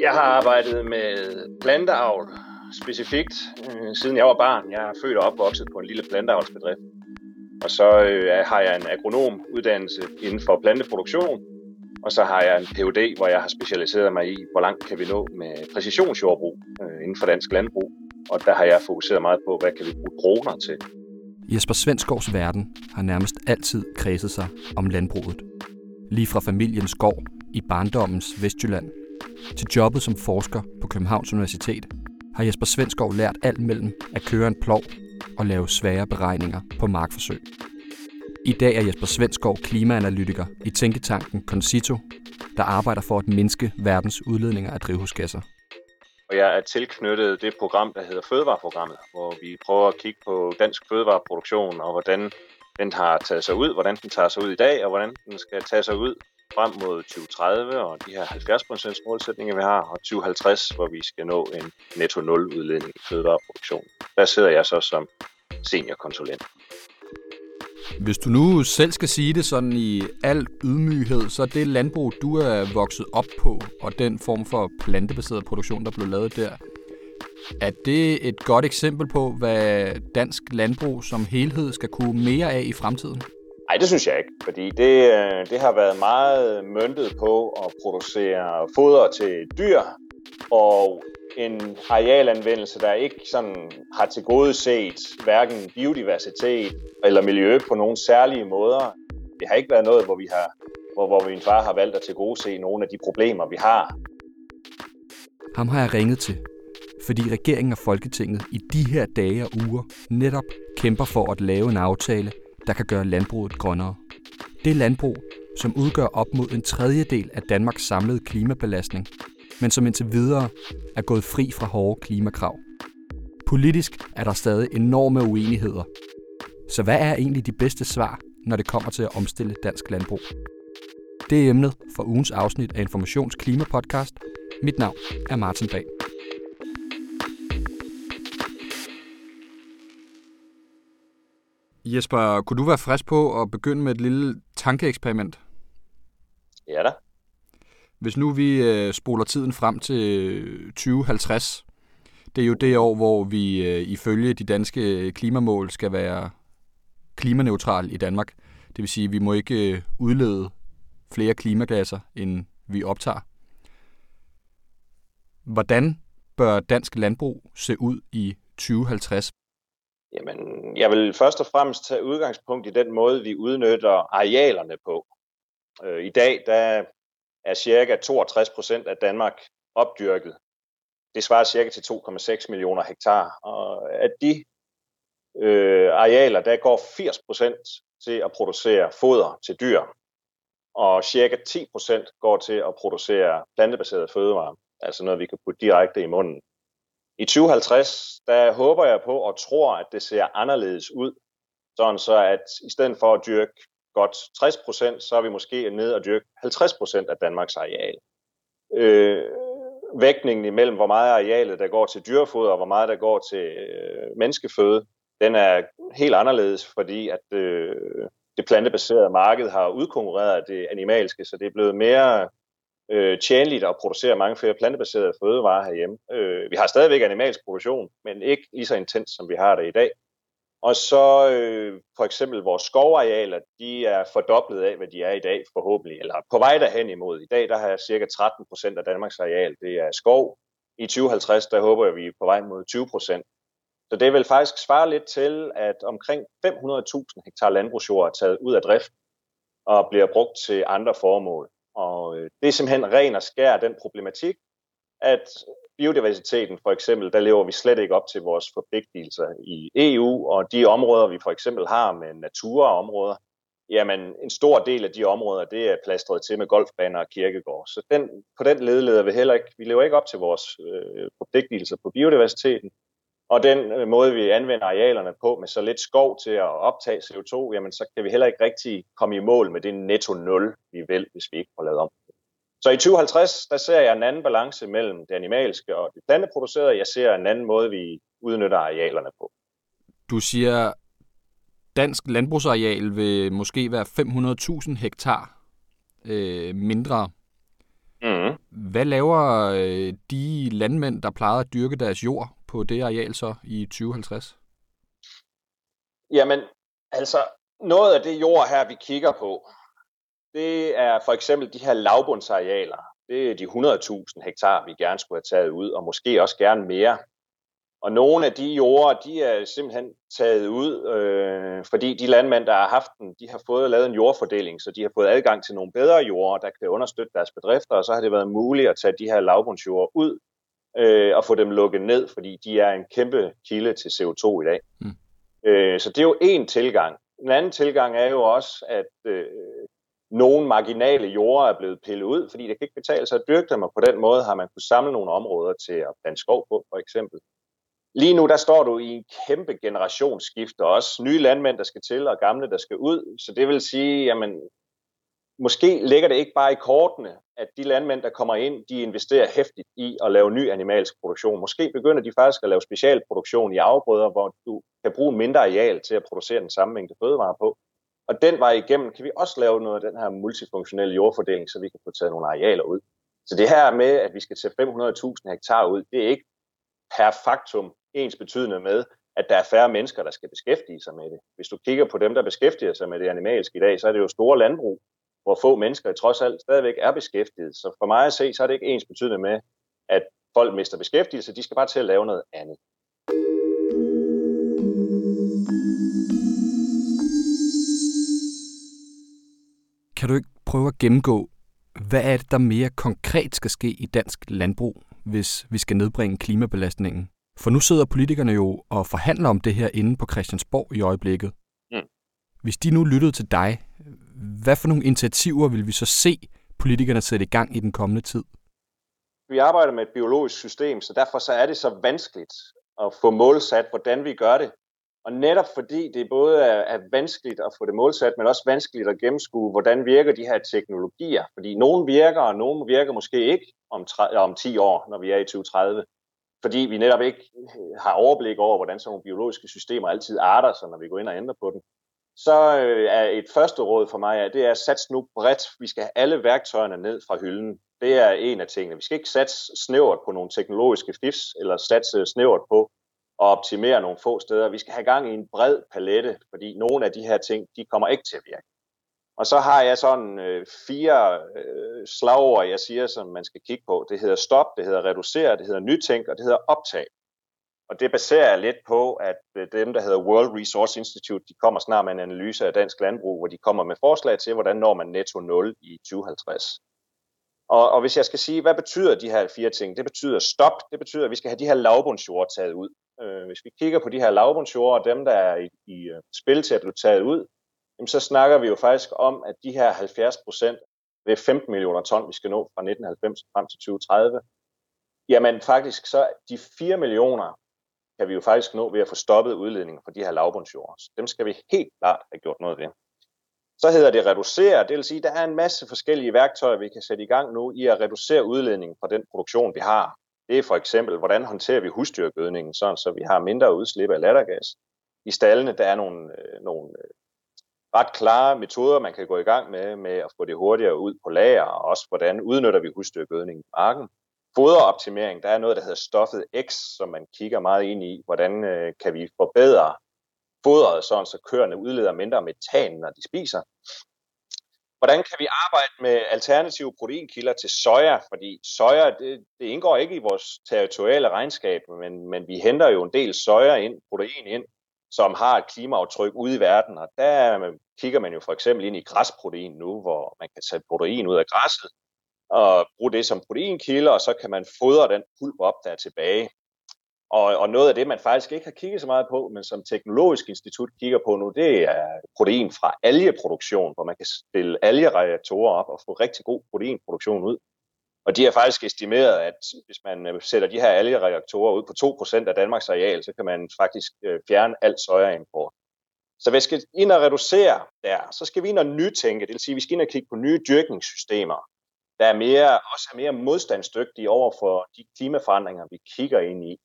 Jeg har arbejdet med planteavl specifikt, øh, siden jeg var barn. Jeg er født og opvokset på en lille planteavlsbedrift. Og så øh, har jeg en agronomuddannelse inden for planteproduktion, og så har jeg en Ph.D., hvor jeg har specialiseret mig i, hvor langt kan vi nå med præcisionsjordbrug øh, inden for dansk landbrug. Og der har jeg fokuseret meget på, hvad kan vi bruge droner til. Jesper Svenskovs verden har nærmest altid kredset sig om landbruget. Lige fra familiens gård i barndommens Vestjylland til jobbet som forsker på Københavns Universitet har Jesper Svenskov lært alt mellem at køre en plov og lave svære beregninger på markforsøg. I dag er Jesper Svenskov klimaanalytiker i tænketanken Concito, der arbejder for at mindske verdens udledninger af drivhusgasser. Og jeg er tilknyttet det program, der hedder Fødevareprogrammet, hvor vi prøver at kigge på dansk fødevareproduktion og hvordan den har taget sig ud, hvordan den tager sig ud i dag, og hvordan den skal tage sig ud frem mod 2030 og de her 70% målsætninger, vi har, og 2050, hvor vi skal nå en netto nul udledning i fødevareproduktion. Der sidder jeg så som seniorkonsulent. Hvis du nu selv skal sige det sådan i al ydmyghed, så er det landbrug, du er vokset op på, og den form for plantebaseret produktion, der blev lavet der, er det et godt eksempel på, hvad dansk landbrug som helhed skal kunne mere af i fremtiden? Nej, det synes jeg ikke, fordi det, øh, det har været meget møntet på at producere foder til dyr, og en arealanvendelse, der ikke sådan har til gode set hverken biodiversitet eller miljø på nogle særlige måder. Det har ikke været noget, hvor vi har hvor, hvor min far har valgt at til gode se nogle af de problemer, vi har. Ham har jeg ringet til, fordi regeringen og Folketinget i de her dage og uger netop kæmper for at lave en aftale, der kan gøre landbruget grønnere. Det landbrug, som udgør op mod en tredjedel af Danmarks samlede klimabelastning, men som indtil videre er gået fri fra hårde klimakrav. Politisk er der stadig enorme uenigheder. Så hvad er egentlig de bedste svar, når det kommer til at omstille dansk landbrug? Det er emnet for ugens afsnit af Informations Klimapodcast. Mit navn er Martin Bag. Jesper, kunne du være frisk på at begynde med et lille tankeeksperiment? Ja da. Hvis nu vi øh, spoler tiden frem til 2050, det er jo det år, hvor vi øh, ifølge de danske klimamål skal være klimaneutral i Danmark. Det vil sige, at vi må ikke øh, udlede flere klimagasser, end vi optager. Hvordan bør dansk landbrug se ud i 2050? Jamen, jeg vil først og fremmest tage udgangspunkt i den måde, vi udnytter arealerne på. Øh, I dag der er cirka 62 procent af Danmark opdyrket. Det svarer cirka til 2,6 millioner hektar. Og af de øh, arealer, der går 80 procent til at producere foder til dyr, og cirka 10 procent går til at producere plantebaseret fødevarer, altså noget, vi kan putte direkte i munden. I 2050, der håber jeg på og tror, at det ser anderledes ud, sådan så at i stedet for at dyrke godt 60 procent, så er vi måske nede og dyrke 50 procent af Danmarks areal. Øh, vægtningen imellem, hvor meget arealet der går til dyrefoder og hvor meget der går til øh, menneskeføde, den er helt anderledes, fordi at øh, det plantebaserede marked har udkonkurreret det animalske, så det er blevet mere øh, tjenligt at producere mange flere plantebaserede fødevarer herhjemme. Øh, vi har stadigvæk animalsk produktion, men ikke lige så intens, som vi har det i dag. Og så øh, for eksempel vores skovarealer, de er fordoblet af, hvad de er i dag forhåbentlig, eller på vej derhen imod. I dag der har jeg cirka 13 procent af Danmarks areal, det er skov. I 2050, der håber jeg, vi er på vej mod 20 procent. Så det vil faktisk svare lidt til, at omkring 500.000 hektar landbrugsjord er taget ud af drift og bliver brugt til andre formål. Og øh, det er simpelthen ren og skær den problematik, at biodiversiteten for eksempel, der lever vi slet ikke op til vores forpligtelser i EU, og de områder, vi for eksempel har med naturområder, jamen en stor del af de områder, det er plastret til med golfbaner og kirkegård. Så den, på den led leder vi heller ikke, vi lever ikke op til vores øh, forpligtelser på biodiversiteten, og den øh, måde, vi anvender arealerne på med så lidt skov til at optage CO2, jamen så kan vi heller ikke rigtig komme i mål med det netto nul, vi vil, hvis vi ikke får lavet om. Så i 2050, der ser jeg en anden balance mellem det animalske og det planteproducerede. Jeg ser en anden måde, vi udnytter arealerne på. Du siger, dansk landbrugsareal vil måske være 500.000 hektar. øh, mindre. Mm. Hvad laver øh, de landmænd, der plejede at dyrke deres jord på det areal så i 2050? Jamen, altså, noget af det jord her, vi kigger på, det er for eksempel de her lavbundsarealer. Det er de 100.000 hektar, vi gerne skulle have taget ud, og måske også gerne mere. Og nogle af de jorder, de er simpelthen taget ud, øh, fordi de landmænd, der har haft den, de har fået lavet en jordfordeling, så de har fået adgang til nogle bedre jorder, der kan understøtte deres bedrifter, og så har det været muligt at tage de her lavbundsjorder ud øh, og få dem lukket ned, fordi de er en kæmpe kilde til CO2 i dag. Mm. Øh, så det er jo en tilgang. En anden tilgang er jo også, at øh, nogle marginale jorder er blevet pillet ud, fordi det kan ikke betale sig at dyrke dem, og på den måde har man kunnet samle nogle områder til at plante skov på, for eksempel. Lige nu der står du i en kæmpe generationsskift, og også nye landmænd, der skal til, og gamle, der skal ud. Så det vil sige, jamen, måske ligger det ikke bare i kortene, at de landmænd, der kommer ind, de investerer hæftigt i at lave ny animalsk produktion. Måske begynder de faktisk at lave specialproduktion i afgrøder, hvor du kan bruge mindre areal til at producere den samme mængde fødevarer på. Og den vej igennem kan vi også lave noget af den her multifunktionelle jordfordeling, så vi kan få taget nogle arealer ud. Så det her med, at vi skal tage 500.000 hektar ud, det er ikke per faktum ens betydende med, at der er færre mennesker, der skal beskæftige sig med det. Hvis du kigger på dem, der beskæftiger sig med det animalske i dag, så er det jo store landbrug, hvor få mennesker trods alt stadigvæk er beskæftiget. Så for mig at se, så er det ikke ens betydende med, at folk mister beskæftigelse. De skal bare til at lave noget andet. Kan du ikke prøve at gennemgå, hvad er det, der mere konkret skal ske i dansk landbrug, hvis vi skal nedbringe klimabelastningen? For nu sidder politikerne jo og forhandler om det her inde på Christiansborg i øjeblikket. Mm. Hvis de nu lyttede til dig, hvad for nogle initiativer vil vi så se politikerne sætte i gang i den kommende tid? Vi arbejder med et biologisk system, så derfor så er det så vanskeligt at få målsat, hvordan vi gør det. Og netop fordi det både er, er vanskeligt at få det målsat, men også vanskeligt at gennemskue, hvordan virker de her teknologier. Fordi nogle virker, og nogle virker måske ikke om, om 10 år, når vi er i 2030 fordi vi netop ikke har overblik over, hvordan sådan nogle biologiske systemer altid arter sig, når vi går ind og ændrer på dem. Så øh, er et første råd for mig, at det er at sats nu bredt. Vi skal have alle værktøjerne ned fra hylden. Det er en af tingene. Vi skal ikke satse snævert på nogle teknologiske fifs, eller satse snævert på at optimere nogle få steder. Vi skal have gang i en bred palette, fordi nogle af de her ting, de kommer ikke til at virke. Og så har jeg sådan øh, fire øh, slagord, jeg siger, som man skal kigge på. Det hedder stop, det hedder reducere, det hedder nytænk, og det hedder optag. Og det baserer jeg lidt på, at øh, dem, der hedder World Resource Institute, de kommer snart med en analyse af dansk landbrug, hvor de kommer med forslag til, hvordan når man netto 0 i 2050. Og, og hvis jeg skal sige, hvad betyder de her fire ting? Det betyder stop, det betyder, at vi skal have de her lavbundsjord taget ud. Øh, hvis vi kigger på de her lavbundsjord, og dem, der er i, i øh, spil til at blive taget ud, jamen så snakker vi jo faktisk om, at de her 70 procent ved 15 millioner ton, vi skal nå fra 1990 frem til 2030, jamen faktisk så de 4 millioner kan vi jo faktisk nå ved at få stoppet udledningen fra de her lavbundsjord. Så dem skal vi helt klart have gjort noget ved. Så hedder det reducere, det vil sige, at der er en masse forskellige værktøjer, vi kan sætte i gang nu i at reducere udledningen fra den produktion, vi har. Det er for eksempel, hvordan håndterer vi husdyrgødningen, sådan så vi har mindre udslip af lattergas. I stallene, der er nogle, øh, nogle øh, ret klare metoder, man kan gå i gang med, med at få det hurtigere ud på lager, og også hvordan udnytter vi husdyrgødning i marken. Foderoptimering, der er noget, der hedder stoffet X, som man kigger meget ind i, hvordan øh, kan vi forbedre fodret, sådan så køerne udleder mindre metan, når de spiser. Hvordan kan vi arbejde med alternative proteinkilder til soja? Fordi soja, det, det indgår ikke i vores territoriale regnskab, men, men vi henter jo en del soja ind, protein ind, som har et klimaaftryk ude i verden. Og der øh, kigger man jo for eksempel ind i græsprotein nu, hvor man kan tage protein ud af græsset og bruge det som proteinkilde, og så kan man fodre den pulp op, der er tilbage. Og, og noget af det, man faktisk ikke har kigget så meget på, men som Teknologisk Institut kigger på nu, det er protein fra algeproduktion, hvor man kan stille algereaktorer op og få rigtig god proteinproduktion ud. Og de har faktisk estimeret, at hvis man øh, sætter de her algereaktorer ud på 2% af Danmarks areal, så kan man faktisk øh, fjerne alt sojaimport. Så hvis vi skal ind og reducere der. Så skal vi ind og nytænke, det vil sige, at vi skal ind og kigge på nye dyrkningssystemer, der er mere, også er mere modstandsdygtige over for de klimaforandringer, vi kigger ind i.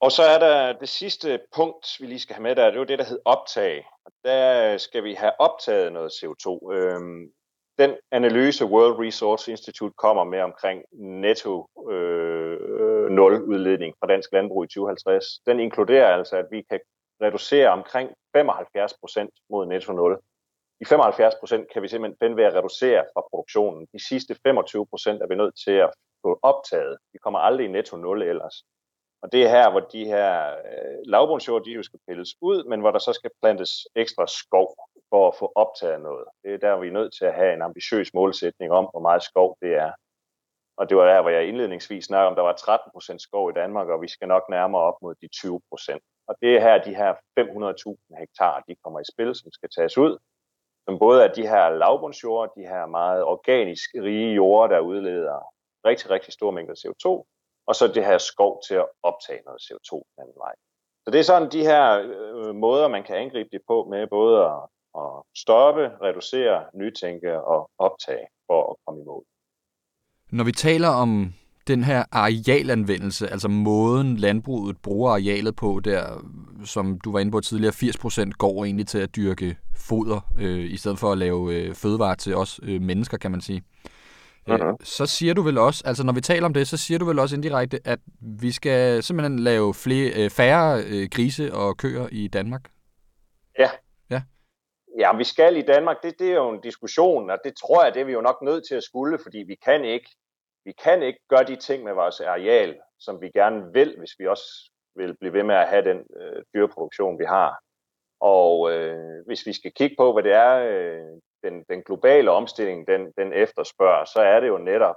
Og så er der det sidste punkt, vi lige skal have med der, det er jo det, der hedder optag. Og der skal vi have optaget noget CO2. Øhm, den analyse World Resource Institute kommer med omkring netto øh, nul udledning fra dansk landbrug i 2050, den inkluderer altså, at vi kan reducere omkring 75 procent mod netto nul i 75 procent kan vi simpelthen ved at reducere fra produktionen. De sidste 25 procent er vi nødt til at få optaget. Vi kommer aldrig i netto nul ellers. Og det er her, hvor de her øh, lavbundsjord, de jo skal pilles ud, men hvor der så skal plantes ekstra skov for at få optaget noget. Det er der, vi er nødt til at have en ambitiøs målsætning om, hvor meget skov det er. Og det var der, hvor jeg indledningsvis snakkede om, der var 13 procent skov i Danmark, og vi skal nok nærmere op mod de 20 procent. Og det er her, de her 500.000 hektar, de kommer i spil, som skal tages ud, som både er de her lavbundsjord, de her meget organisk rige jorder, der udleder rigtig, rigtig store mængder CO2, og så det her skov til at optage noget CO2 den anden vej. Så det er sådan de her øh, måder, man kan angribe det på med både at, at stoppe, reducere, nytænke og optage for at komme i mål. Når vi taler om den her arealanvendelse, altså måden landbruget bruger arealet på, der som du var inde på tidligere, 80% går egentlig til at dyrke foder, øh, i stedet for at lave øh, fødevarer til os øh, mennesker, kan man sige. Uh-huh. Så siger du vel også, altså når vi taler om det, så siger du vel også indirekte, at vi skal simpelthen lave flere, øh, færre øh, grise og køer i Danmark? Ja. Ja, ja vi skal i Danmark. Det, det er jo en diskussion, og det tror jeg, det er vi jo nok nødt til at skulle, fordi vi kan ikke vi kan ikke gøre de ting med vores areal, som vi gerne vil, hvis vi også vil blive ved med at have den øh, dyreproduktion, vi har. Og øh, hvis vi skal kigge på, hvad det er, øh, den, den globale omstilling, den, den efterspørger, så er det jo netop,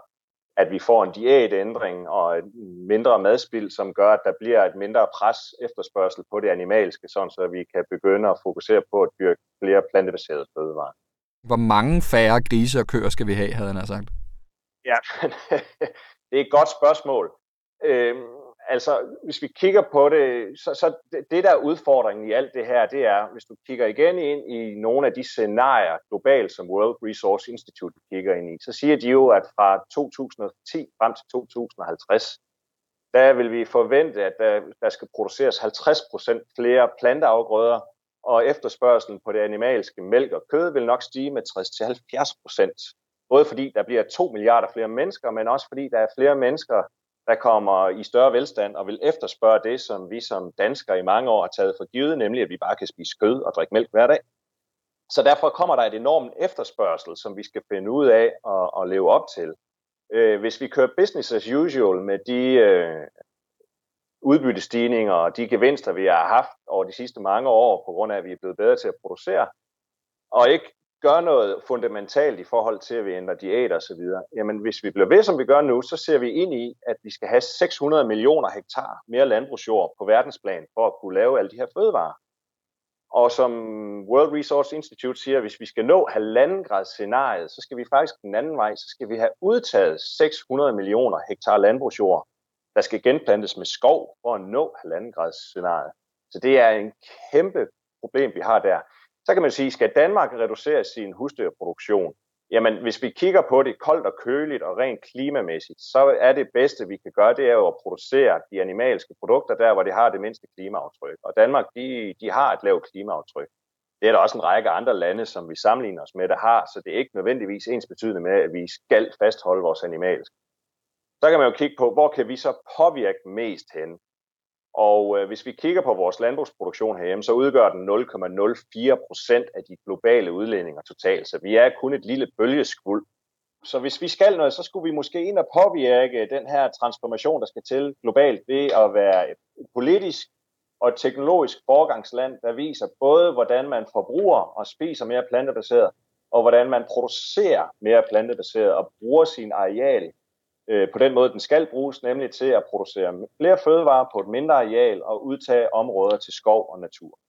at vi får en diætændring og et mindre madspild, som gør, at der bliver et mindre pres efterspørgsel på det animalske, sådan så vi kan begynde at fokusere på at dyrke flere plantebaserede fødevarer. Hvor mange færre grise og køer skal vi have, havde han sagt? Ja, det er et godt spørgsmål. Øhm, altså, hvis vi kigger på det, så, så det, det der er udfordringen i alt det her, det er, hvis du kigger igen ind i nogle af de scenarier globalt, som World Resource Institute kigger ind i, så siger de jo, at fra 2010 frem til 2050, der vil vi forvente, at der, der skal produceres 50% flere planteafgrøder, og efterspørgselen på det animalske mælk og kød vil nok stige med 60-70%. Både fordi der bliver 2 milliarder flere mennesker, men også fordi der er flere mennesker, der kommer i større velstand og vil efterspørge det, som vi som danskere i mange år har taget for givet, nemlig at vi bare kan spise kød og drikke mælk hver dag. Så derfor kommer der et enormt efterspørgsel, som vi skal finde ud af at, at leve op til. Øh, hvis vi kører business as usual med de øh, udbyttestigninger og de gevinster, vi har haft over de sidste mange år, på grund af, at vi er blevet bedre til at producere, og ikke gør noget fundamentalt i forhold til, at vi ændrer diæter osv., jamen hvis vi bliver ved, som vi gør nu, så ser vi ind i, at vi skal have 600 millioner hektar mere landbrugsjord på verdensplan for at kunne lave alle de her fødevarer. Og som World Resource Institute siger, hvis vi skal nå halvanden grads scenariet, så skal vi faktisk den anden vej, så skal vi have udtaget 600 millioner hektar landbrugsjord, der skal genplantes med skov for at nå halvanden grads scenariet. Så det er en kæmpe problem, vi har der. Så kan man sige, skal Danmark reducere sin husdyrproduktion? Jamen, hvis vi kigger på det koldt og køligt og rent klimamæssigt, så er det bedste, vi kan gøre, det er jo at producere de animalske produkter der, hvor det har det mindste klimaaftryk. Og Danmark, de, de har et lavt klimaaftryk. Det er der også en række andre lande, som vi sammenligner os med, der har, så det er ikke nødvendigvis ens betydende med, at vi skal fastholde vores animalske. Så kan man jo kigge på, hvor kan vi så påvirke mest hen? Og øh, hvis vi kigger på vores landbrugsproduktion herhjemme, så udgør den 0,04 procent af de globale udledninger totalt. Så vi er kun et lille bølgeskvuld. Så hvis vi skal noget, så skulle vi måske ind og påvirke den her transformation, der skal til globalt, ved at være et politisk og et teknologisk forgangsland, der viser både, hvordan man forbruger og spiser mere plantebaseret, og hvordan man producerer mere plantebaseret og bruger sin areal øh, på den måde, den skal bruges, nemlig til at producere flere fødevarer på et mindre areal og udtage områder til skov og natur.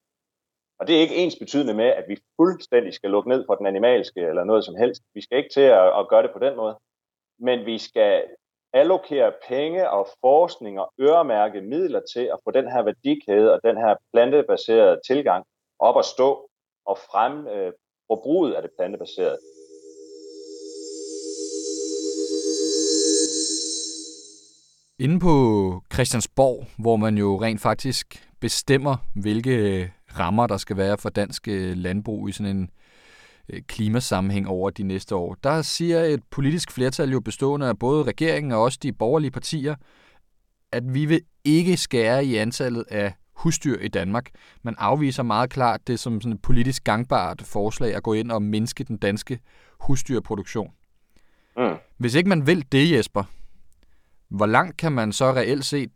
Og det er ikke ens betydende med, at vi fuldstændig skal lukke ned for den animalske eller noget som helst. Vi skal ikke til at, at gøre det på den måde. Men vi skal allokere penge og forskning og øremærke midler til at få den her værdikæde og den her plantebaserede tilgang op at stå og frem øh, forbruget af det plantebaserede. Inde på Christiansborg, hvor man jo rent faktisk bestemmer, hvilke rammer der skal være for dansk øh, landbrug i sådan en øh, klimasammenhæng over de næste år. Der siger et politisk flertal jo bestående af både regeringen og også de borgerlige partier, at vi vil ikke skære i antallet af husdyr i Danmark. Man afviser meget klart det som sådan et politisk gangbart forslag at gå ind og mindske den danske husdyrproduktion. Mm. Hvis ikke man vil det, Jesper, hvor langt kan man så reelt set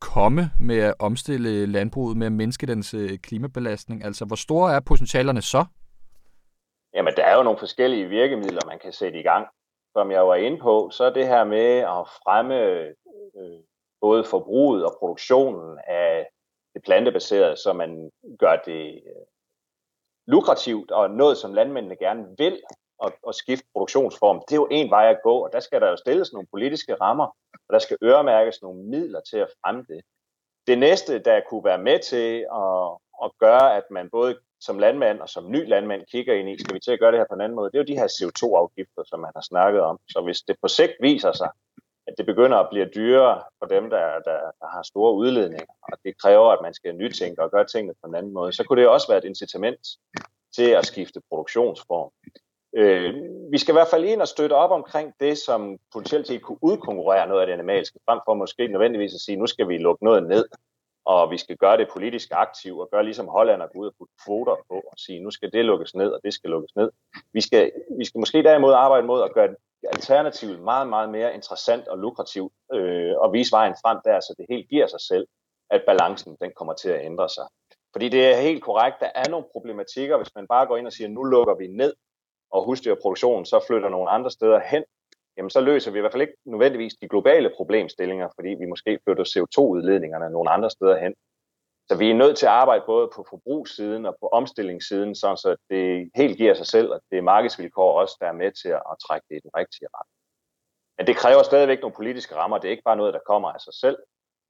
komme med at omstille landbruget, med at mindske dens øh, klimabelastning? Altså, hvor store er potentialerne så? Jamen, der er jo nogle forskellige virkemidler, man kan sætte i gang. Som jeg var inde på, så er det her med at fremme øh, både forbruget og produktionen af det plantebaserede, så man gør det øh, lukrativt og noget, som landmændene gerne vil, at, at skifte produktionsform. Det er jo en vej at gå, og der skal der jo stilles nogle politiske rammer, og der skal øremærkes nogle midler til at fremme det. Det næste, der kunne være med til at, at gøre, at man både som landmand og som ny landmand kigger ind i, skal vi til at gøre det her på en anden måde, det er jo de her CO2-afgifter, som man har snakket om. Så hvis det på sigt viser sig, at det begynder at blive dyrere for dem, der, der, der har store udledninger, og det kræver, at man skal nytænke og gøre tingene på en anden måde, så kunne det også være et incitament til at skifte produktionsform. Øh, vi skal i hvert fald ind og støtte op omkring det, som potentielt set kunne udkonkurrere noget af det animalske, frem for måske nødvendigvis at sige, nu skal vi lukke noget ned, og vi skal gøre det politisk aktivt, og gøre ligesom Holland og gå ud og putte kvoter på, og sige, nu skal det lukkes ned, og det skal lukkes ned. Vi skal, vi skal måske derimod arbejde mod at gøre alternativet meget, meget mere interessant og lukrativt, øh, og vise vejen frem der, så det helt giver sig selv, at balancen den kommer til at ændre sig. Fordi det er helt korrekt, der er nogle problematikker, hvis man bare går ind og siger, nu lukker vi ned, og husdyrproduktionen så flytter nogle andre steder hen, jamen så løser vi i hvert fald ikke nødvendigvis de globale problemstillinger, fordi vi måske flytter CO2-udledningerne nogle andre steder hen. Så vi er nødt til at arbejde både på forbrugssiden og på omstillingssiden, så det helt giver sig selv, og det er markedsvilkår også, der er med til at trække det i den rigtige retning. Men det kræver stadigvæk nogle politiske rammer. Det er ikke bare noget, der kommer af sig selv.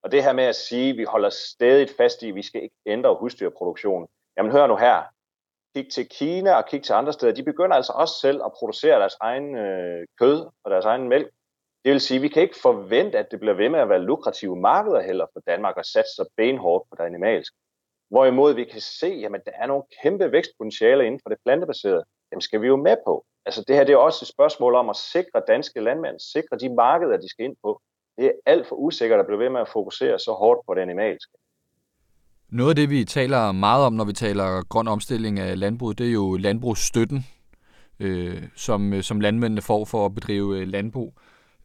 Og det her med at sige, at vi holder stadig fast i, at vi skal ikke ændre husdyrproduktionen. Jamen hør nu her, kig til Kina og kig til andre steder, de begynder altså også selv at producere deres egen øh, kød og deres egen mælk. Det vil sige, at vi kan ikke forvente, at det bliver ved med at være lukrative markeder heller for Danmark og satse så benhårdt på det animalske. Hvorimod vi kan se, at der er nogle kæmpe vækstpotentialer inden for det plantebaserede. Dem skal vi jo med på. Altså det her det er også et spørgsmål om at sikre danske landmænd, sikre de markeder, de skal ind på. Det er alt for usikkert at blive ved med at fokusere så hårdt på det animalske. Noget af det, vi taler meget om, når vi taler grøn omstilling af landbruget, det er jo landbrugsstøtten, øh, som, øh, som landmændene får for at bedrive øh, landbrug.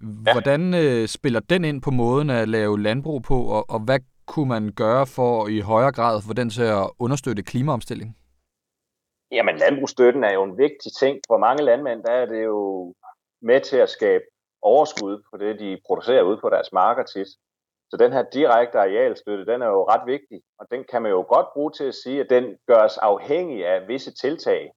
Ja. Hvordan øh, spiller den ind på måden at lave landbrug på, og, og hvad kunne man gøre for i højere grad for den til at understøtte klimaomstilling? Jamen, landbrugsstøtten er jo en vigtig ting. For mange landmænd der er det jo med til at skabe overskud på det, de producerer ude på deres marker tit. Så den her direkte arealstøtte, den er jo ret vigtig, og den kan man jo godt bruge til at sige, at den gøres afhængig af visse tiltag.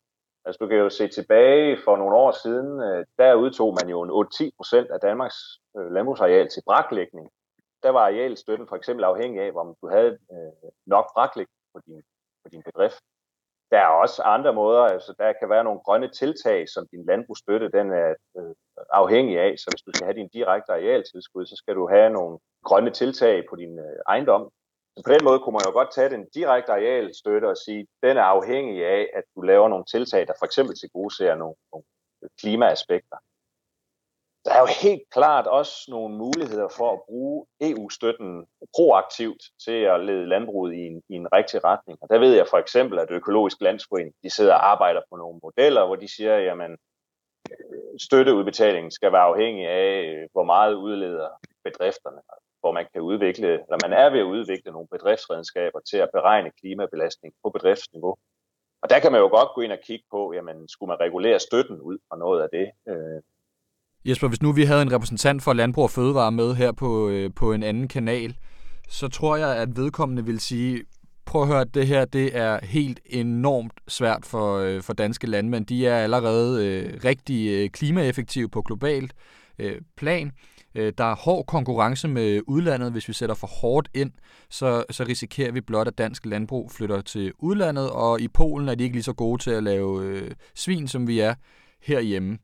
Altså du kan jo se tilbage for nogle år siden, øh, der udtog man jo en 8-10 procent af Danmarks øh, landbrugsareal til braklægning. Der var arealstøtten for eksempel afhængig af, om du havde øh, nok braklægning på din, på din bedrift. Der er også andre måder, altså der kan være nogle grønne tiltag, som din landbrugsstøtte den er afhængig af. Så hvis du skal have din direkte arealtilskud, så skal du have nogle grønne tiltag på din øh, ejendom. Så på den måde kunne man jo godt tage den direkte arealstøtte og sige, at den er afhængig af, at du laver nogle tiltag, der for eksempel til gode ser nogle, nogle øh, klimaaspekter. Der er jo helt klart også nogle muligheder for at bruge EU-støtten proaktivt til at lede landbruget i en, i en rigtig retning. Og der ved jeg for eksempel, at Økologisk Landsforening de sidder og arbejder på nogle modeller, hvor de siger, jamen støtteudbetalingen skal være afhængig af, øh, hvor meget udleder bedrifterne hvor man kan udvikle, eller man er ved at udvikle nogle bedriftsredskaber til at beregne klimabelastning på bedriftsniveau. Og der kan man jo godt gå ind og kigge på, jamen skulle man regulere støtten ud fra noget af det. Øh. Jesper, hvis nu vi havde en repræsentant for Landbrug og Fødevare med her på, øh, på en anden kanal, så tror jeg, at vedkommende vil sige, prøv at høre, det her det er helt enormt svært for, øh, for danske landmænd. De er allerede øh, rigtig øh, klimaeffektive på globalt øh, plan. Øh, der er hård konkurrence med udlandet. Hvis vi sætter for hårdt ind, så, så risikerer vi blot, at dansk landbrug flytter til udlandet, og i Polen er de ikke lige så gode til at lave øh, svin, som vi er herhjemme.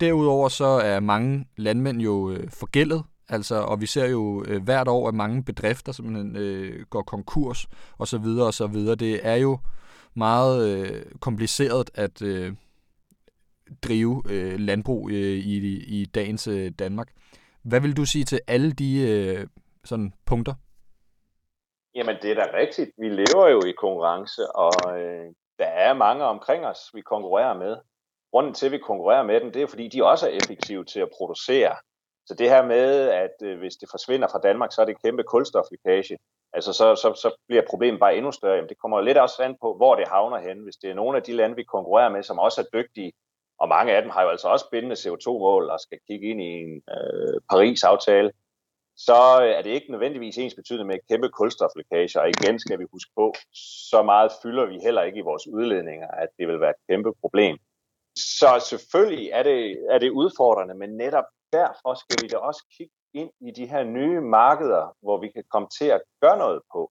Derudover så er mange landmænd jo øh, forgældet, altså, og vi ser jo øh, hvert år, at mange bedrifter simpelthen øh, går konkurs og så videre og så videre. Det er jo meget øh, kompliceret at, øh, drive øh, landbrug øh, i, i dagens øh, Danmark. Hvad vil du sige til alle de øh, sådan punkter? Jamen, det er da rigtigt. Vi lever jo i konkurrence, og øh, der er mange omkring os, vi konkurrerer med. Grunden til, at vi konkurrerer med dem, det er, fordi de også er effektive til at producere. Så det her med, at øh, hvis det forsvinder fra Danmark, så er det en kæmpe kulstoflækage. Altså, så, så, så bliver problemet bare endnu større. Jamen, det kommer lidt også an på, hvor det havner hen. Hvis det er nogle af de lande, vi konkurrerer med, som også er dygtige, og mange af dem har jo altså også bindende CO2-mål og skal kigge ind i en øh, Paris-aftale, så øh, er det ikke nødvendigvis ens betydende med kæmpe kulstoflækage. Og igen skal vi huske på, så meget fylder vi heller ikke i vores udledninger, at det vil være et kæmpe problem. Så selvfølgelig er det, er det udfordrende, men netop derfor skal vi da også kigge ind i de her nye markeder, hvor vi kan komme til at gøre noget på.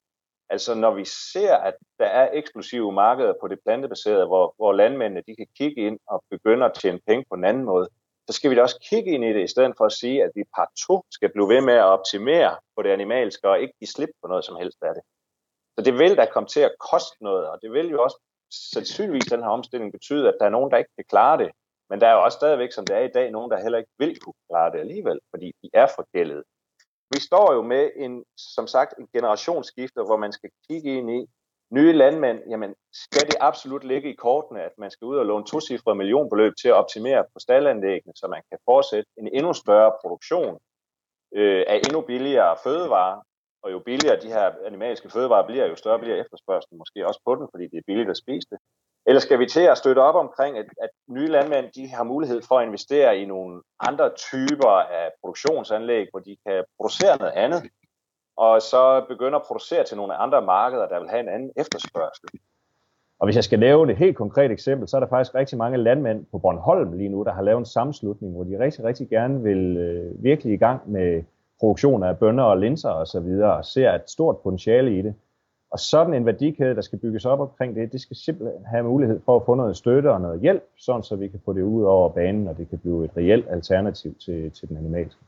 Altså når vi ser, at der er eksplosive markeder på det plantebaserede, hvor, hvor landmændene de kan kigge ind og begynde at tjene penge på en anden måde, så skal vi da også kigge ind i det, i stedet for at sige, at vi partout skal blive ved med at optimere på det animalske, og ikke give slip på noget som helst af det. Så det vil da komme til at koste noget, og det vil jo også sandsynligvis den her omstilling betyde, at der er nogen, der ikke kan klare det. Men der er jo også stadigvæk, som det er i dag, nogen, der heller ikke vil kunne klare det alligevel, fordi de er forgældet. Vi står jo med en, som sagt, en generationsskifte, hvor man skal kigge ind i, nye landmænd, jamen skal det absolut ligge i kortene, at man skal ud og låne to millionbeløb til at optimere på staldanlæggene, så man kan fortsætte en endnu større produktion øh, af endnu billigere fødevarer, og jo billigere de her animalske fødevarer bliver, jo større bliver efterspørgselen måske også på den, fordi det er billigt at spise det. Eller skal vi til at støtte op omkring, at, at nye landmænd de har mulighed for at investere i nogle andre typer af produktionsanlæg, hvor de kan producere noget andet, og så begynde at producere til nogle andre markeder, der vil have en anden efterspørgsel. Og hvis jeg skal lave et helt konkret eksempel, så er der faktisk rigtig mange landmænd på Bornholm lige nu, der har lavet en sammenslutning, hvor de rigtig, rigtig gerne vil øh, virkelig i gang med produktion af bønner og linser osv., og, videre, og ser et stort potentiale i det. Og sådan en værdikæde, der skal bygges op omkring det, det skal simpelthen have mulighed for at få noget støtte og noget hjælp, sådan så vi kan få det ud over banen, og det kan blive et reelt alternativ til, til den animalske.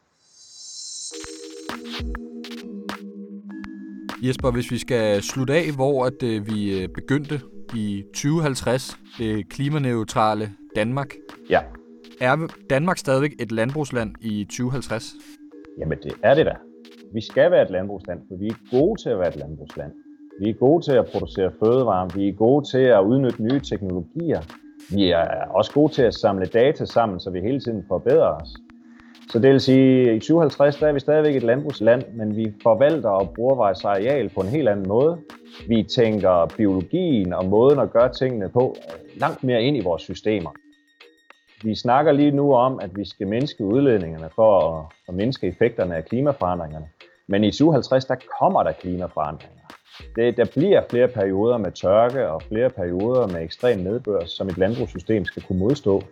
Jesper, hvis vi skal slutte af, hvor at, øh, vi øh, begyndte i 2050, det klimaneutrale Danmark. Ja. Er Danmark stadigvæk et landbrugsland i 2050? Jamen det er det da. Vi skal være et landbrugsland, for vi er gode til at være et landbrugsland. Vi er gode til at producere fødevarer, vi er gode til at udnytte nye teknologier. Vi er også gode til at samle data sammen, så vi hele tiden forbedrer os. Så det vil sige, at i 2050 der er vi stadigvæk et landbrugsland, men vi forvalter og bruger vores areal på en helt anden måde. Vi tænker biologien og måden at gøre tingene på langt mere ind i vores systemer. Vi snakker lige nu om, at vi skal mindske udledningerne for at, mindske effekterne af klimaforandringerne. Men i 2050 der kommer der klimaforandringer. Det, der bliver flere perioder med tørke og flere perioder med ekstrem nedbør, som et landbrugssystem skal kunne modstå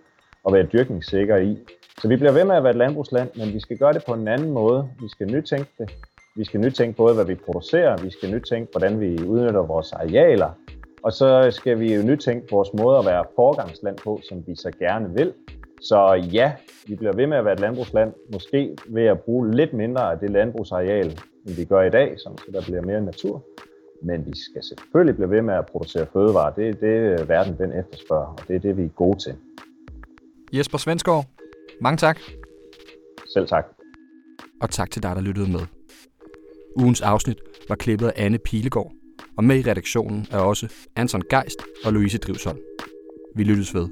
og være dyrkningssikker i. Så vi bliver ved med at være et landbrugsland, men vi skal gøre det på en anden måde. Vi skal nytænke det. Vi skal nytænke både, hvad vi producerer, vi skal nytænke, hvordan vi udnytter vores arealer, og så skal vi jo nytænke vores måde at være forgangsland på, som vi så gerne vil. Så ja, vi bliver ved med at være et landbrugsland, måske ved at bruge lidt mindre af det landbrugsareal, end vi gør i dag, så der bliver mere natur. Men vi skal selvfølgelig blive ved med at producere fødevarer. Det er det, verden den efterspørger, og det er det, vi er gode til. Jesper Svensgaard, mange tak. Selv tak. Og tak til dig, der lyttede med. Ugens afsnit var klippet af Anne Pilegaard, og med i redaktionen er også Anton Geist og Louise Drivsholm. Vi lyttes ved.